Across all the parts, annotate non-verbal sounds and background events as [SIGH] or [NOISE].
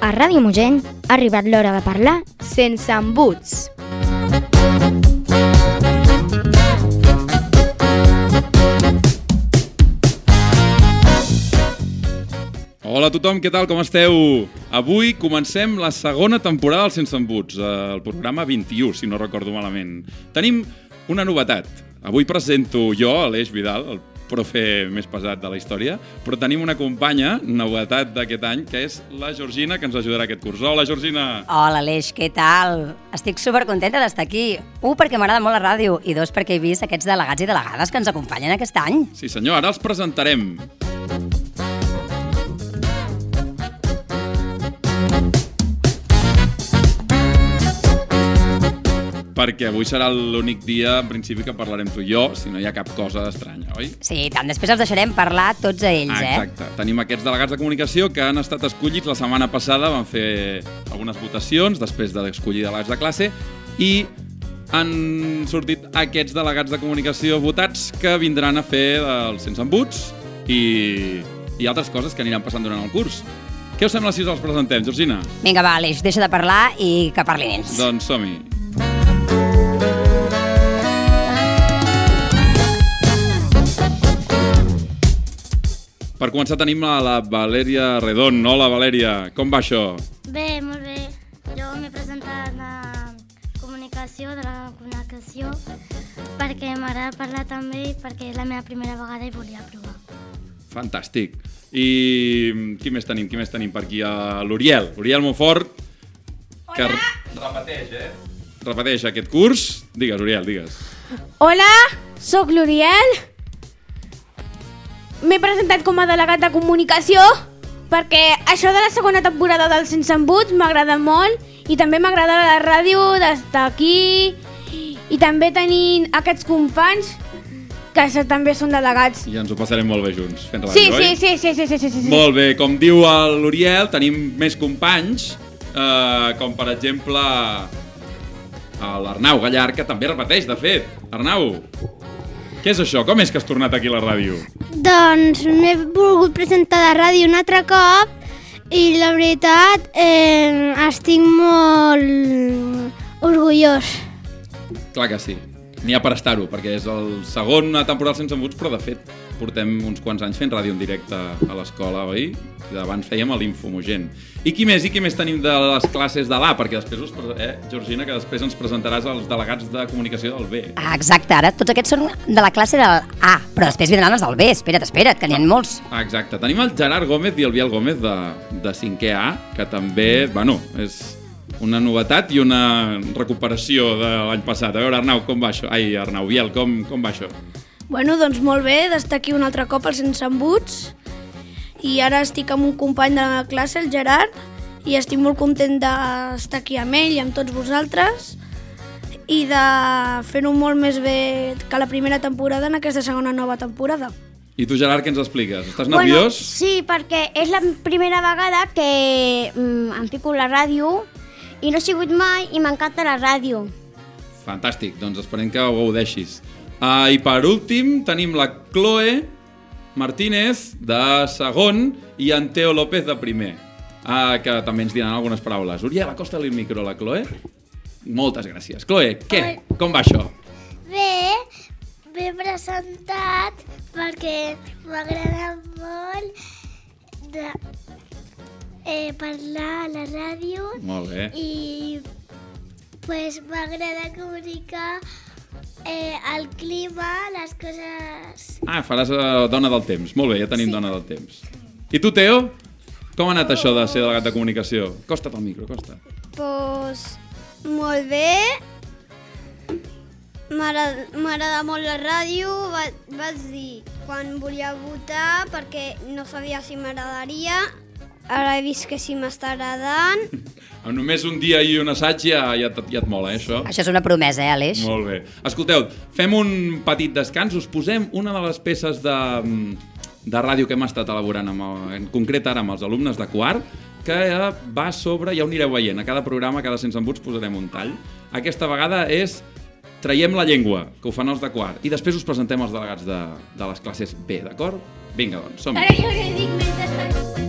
A Ràdio Mogent ha arribat l'hora de parlar sense embuts. Hola a tothom, què tal, com esteu? Avui comencem la segona temporada del Sense Embuts, eh, el programa 21, si no recordo malament. Tenim una novetat. Avui presento jo, Aleix Vidal, el profe més pesat de la història, però tenim una companya, novetat d'aquest any, que és la Georgina, que ens ajudarà aquest curs. Hola, Georgina! Hola, Aleix, què tal? Estic supercontenta d'estar aquí. Un, perquè m'agrada molt la ràdio, i dos, perquè he vist aquests delegats i delegades que ens acompanyen aquest any. Sí, senyor, ara els presentarem. Perquè avui serà l'únic dia, en principi, que parlarem tu i jo, si no hi ha cap cosa estranya, oi? Sí, tant. Després els deixarem parlar tots a ells, eh? Exacte. Tenim aquests delegats de comunicació que han estat escollits la setmana passada, van fer algunes votacions després d'escollir delegats de classe i han sortit aquests delegats de comunicació votats que vindran a fer els sense embuts i, i altres coses que aniran passant durant el curs. Què us sembla si us els presentem, Georgina? Vinga, va, Aleix, deixa de parlar i que parlin ells. Doncs som-hi. Per començar tenim a la Valèria Redon. Hola, Valèria. Com va això? Bé, molt bé. Jo m'he presentat a comunicació, de la comunicació, perquè m'agrada parlar també i perquè és la meva primera vegada i volia provar. Fantàstic. I qui més tenim? Qui més tenim per aquí? A L'Oriel. Oriel Monfort. Que repeteix, eh? Repeteix aquest curs. Digues, Oriel, digues. Hola, sóc l'Oriel. M'he presentat com a delegat de comunicació perquè això de la segona temporada del Sense Embuts m'agrada molt i també m'agrada la ràdio d'estar aquí i també tenint aquests companys que també són delegats. I ens ho passarem molt bé junts, fent ràdio, Sí, oi? sí, sí, sí, sí, sí, sí, sí. Molt bé, com diu l'Oriel, tenim més companys, eh, com per exemple l'Arnau Gallar, que també repeteix, de fet. Arnau, què és això? Com és que has tornat aquí a la ràdio? Doncs m'he volgut presentar a la ràdio un altre cop i la veritat eh, estic molt orgullós. Clar que sí. N'hi ha per estar-ho, perquè és el segon temporada sense embuts, però de fet portem uns quants anys fent ràdio en directe a l'escola, oi? Abans fèiem l'Infomogent. I qui més? I qui més tenim de les classes de l'A? Perquè després us, eh, Georgina, que després ens presentaràs els delegats de comunicació del B. Ah, exacte, ara tots aquests són de la classe del A, però després vindran els del B. Espera't, espera't, que n'hi ha molts. Ah, Exacte. Tenim el Gerard Gómez i el Biel Gómez de, de 5è A, que també, bueno, és una novetat i una recuperació de l'any passat. A veure, Arnau, com va això? Ai, Arnau, Biel, com, com va això? Bueno, doncs molt bé d'estar aquí un altre cop al Sense Embuts i ara estic amb un company de la classe, el Gerard, i estic molt content d'estar aquí amb ell i amb tots vosaltres i de fer-ho molt més bé que la primera temporada en aquesta segona nova temporada. I tu, Gerard, què ens expliques? Estàs nerviós? Bueno, sí, perquè és la primera vegada que mm, em fico a la ràdio i no he sigut mai i m'encanta la ràdio. Fantàstic, doncs esperem que ho gaudeixis. Uh, I per últim tenim la Chloe Martínez de segon i en Teo López de primer, uh, que també ens diran algunes paraules. Uriel, acosta-li el micro a la Chloe. Moltes gràcies. Chloe, què? Com va això? Bé, m'he presentat perquè m'agrada molt de, eh, parlar a la ràdio Molt bé. i pues, m'agrada comunicar eh, el clima, les coses... Ah, faràs uh, dona del temps. Molt bé, ja tenim sí. dona del temps. I tu, Teo? Com ha anat això de ser delegat de comunicació? Costa't el micro, costa. Pues, molt bé. M'agrada molt la ràdio. Va, vaig dir quan volia votar perquè no sabia si m'agradaria. Ara he vist que sí m'està agradant. [LAUGHS] Amb només un dia i un assaig ja, ja, et- ja et mola, eh, això? Això és una promesa, eh, Aleix? Molt bé. Escolteu, fem un petit descans, us posem una de les peces de, de ràdio que hem estat elaborant, amb, el- en concret ara amb els alumnes de quart, que eh, va sobre, ja ho anireu veient, a cada programa, a cada sense embuts posarem un tall. Aquesta vegada és Traiem la llengua, que ho fan els de quart, i després us presentem els delegats de, de les classes B, d'acord? Vinga, doncs, som-hi. Ara jo què dic mentre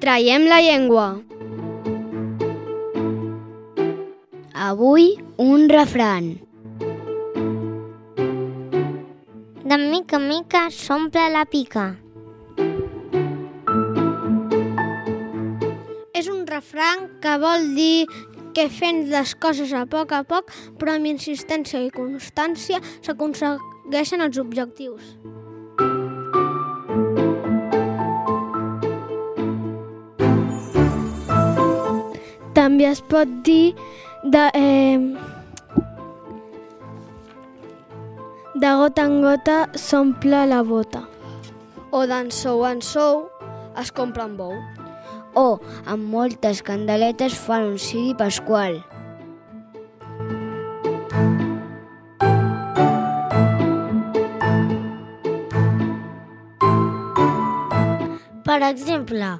Traiem la llengua. Avui un refran. De mica en mica s'omple la pica. És un refrany que vol dir que fent les coses a poc a poc, però amb insistència i constància, s'aconsegueixen els objectius. També es pot dir de, eh, de gota en gota s'omple la bota. O d'en sou en sou es compra un bou. O amb moltes candeletes fan un ciri pasqual. Per exemple,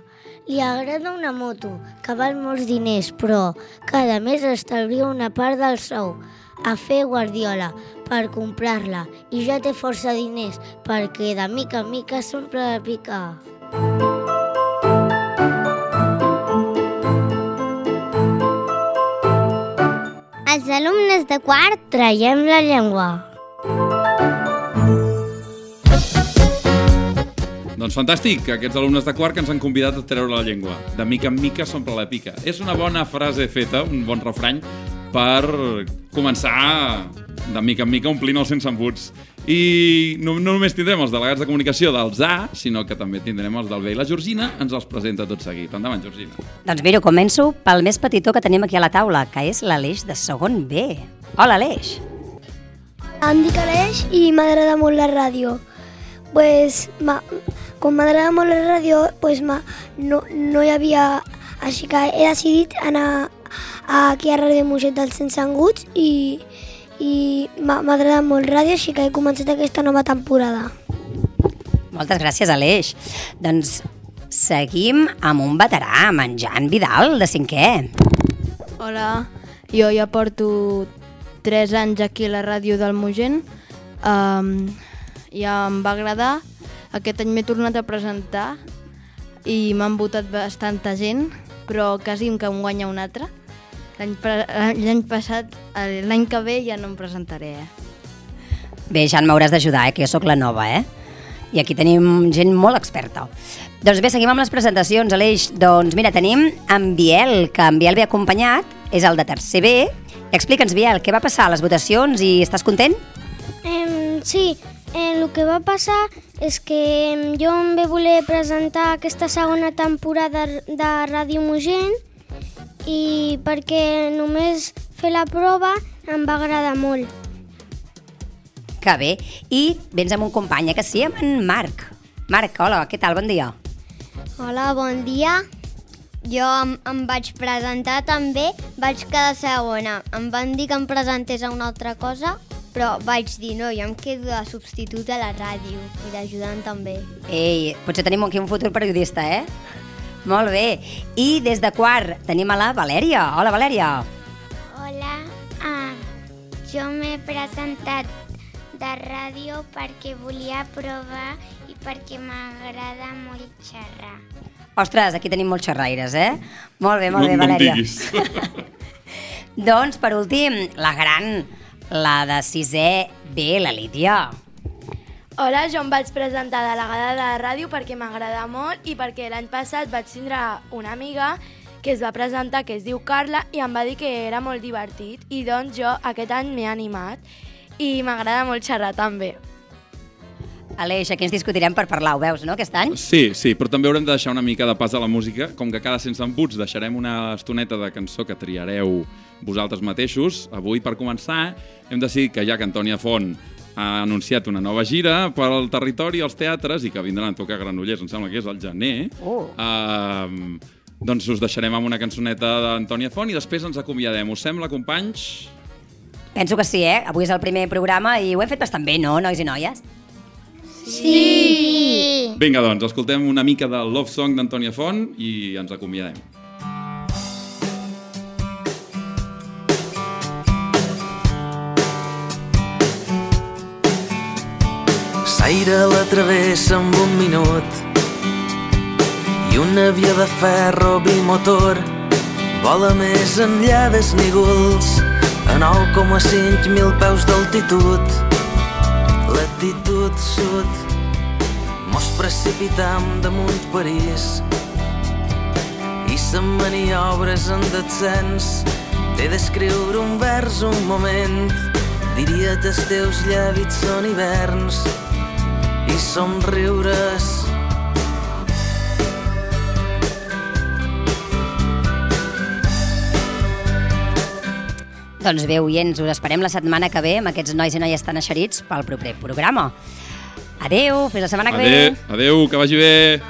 li agrada una moto que val molts diners, però cada mes estalvia una part del sou a fer guardiola per comprar-la i ja té força diners perquè de mica en mica s'omple la pica. Els alumnes de quart traiem la llengua. Doncs fantàstic, aquests alumnes de quart que ens han convidat a treure la llengua. De mica en mica s'omple la pica. És una bona frase feta, un bon refrany, per començar de mica en mica omplint els sense embuts. I no, no només tindrem els delegats de comunicació dels A, sinó que també tindrem els del B. I la Georgina ens els presenta tot seguit. Endavant, Georgina. Doncs miro, començo pel més petitó que tenim aquí a la taula, que és l'Aleix de segon B. Hola, Aleix. Em dic Aleix i m'agrada molt la ràdio. Pues, ma, com m'agrada molt la ràdio, pues, ma, no, no hi havia... Així que he decidit anar aquí a Ràdio Mollet dels Sense Anguts i, i agradat molt ràdio, així que he començat aquesta nova temporada. Moltes gràcies, Aleix. Doncs seguim amb un veterà, amb en Jan Vidal, de cinquè. Hola, jo ja porto 3 anys aquí a la ràdio del Mogent. Um, ja em va agradar. Aquest any m'he tornat a presentar i m'han votat bastanta gent, però quasi que em guanya un altre. L'any L'any passat, eh, l'any que ve ja no em presentaré. Eh? Bé, Jan, m'hauràs d'ajudar, eh, que jo sóc la nova, eh? I aquí tenim gent molt experta. Doncs bé, seguim amb les presentacions, Aleix. Doncs mira, tenim en Biel, que en Biel ve acompanyat, és el de tercer B. Explica'ns, Biel, què va passar a les votacions i estàs content? Eh, sí, eh, el que va passar és que jo em vaig voler presentar aquesta segona temporada de Ràdio Mogent i perquè només fer la prova em va agradar molt. Que bé. I vens amb un company, eh, que sí, amb en Marc. Marc, hola, què tal? Bon dia. Hola, bon dia. Jo em, em vaig presentar també, vaig quedar segona. Em van dir que em presentés a una altra cosa, però vaig dir no, jo em quedo de substitut a la ràdio i d'ajudant també. Ei, potser tenim aquí un futur periodista, eh? Molt bé. I des de quart tenim a la Valèria. Hola, Valèria. Hola, ah, jo m'he presentat de ràdio perquè volia provar i perquè m'agrada molt xerrar. Ostres, aquí tenim molts xerraires, eh? Molt bé, molt bé, no, em Valèria. [LAUGHS] doncs, per últim, la gran, la de sisè B, la Lídia. Hola, jo em vaig presentar delegada de la ràdio perquè m'agrada molt i perquè l'any passat vaig tindre una amiga que es va presentar, que es diu Carla, i em va dir que era molt divertit. I doncs jo aquest any m'he animat i m'agrada molt xerrar també. Aleix, aquí ens discutirem per parlar, ho veus, no, aquest any? Sí, sí, però també haurem de deixar una mica de pas a la música. Com que cada sense embuts deixarem una estoneta de cançó que triareu vosaltres mateixos. Avui, per començar, hem decidit que ja que Antònia Font ha anunciat una nova gira pel territori, als teatres, i que vindran a tocar Granollers, em sembla que és al gener, Oh. uh, doncs us deixarem amb una cançoneta d'Antònia Font i després ens acomiadem. Us sembla, companys? Penso que sí, eh? Avui és el primer programa i ho hem fet bastant bé, no, nois i noies? Sí! Vinga, doncs, escoltem una mica de Love Song d'Antònia Font i ens acomiadem. S'aire la travessa amb un minut i una via de ferro bimotor vola més enllà d'esnígols a 9,5 mil peus d'altitud. l'actitud sud. Mos precipitam damunt París. I sa maniobres en descens. T'he d'escriure un vers un moment. Diria que els teus llàbits són hiverns. I somriures Doncs bé, oients, us esperem la setmana que ve amb aquests nois i noies tan eixerits pel proper programa. Adeu, fins la setmana que Adeu, ve. adeu, que vagi bé.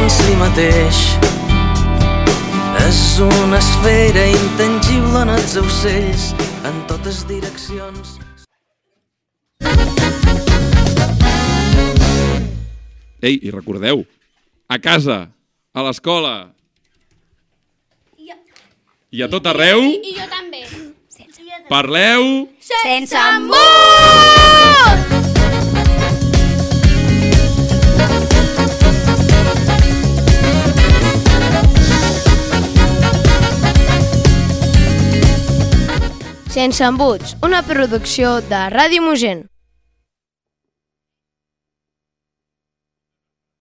en si mateix. És una esfera intangible en els ocells, en totes direccions. Ei, i recordeu, a casa, a l'escola i a tot arreu, I jo també. parleu... Sense Sense embuts, una producció de Ràdio Mogent.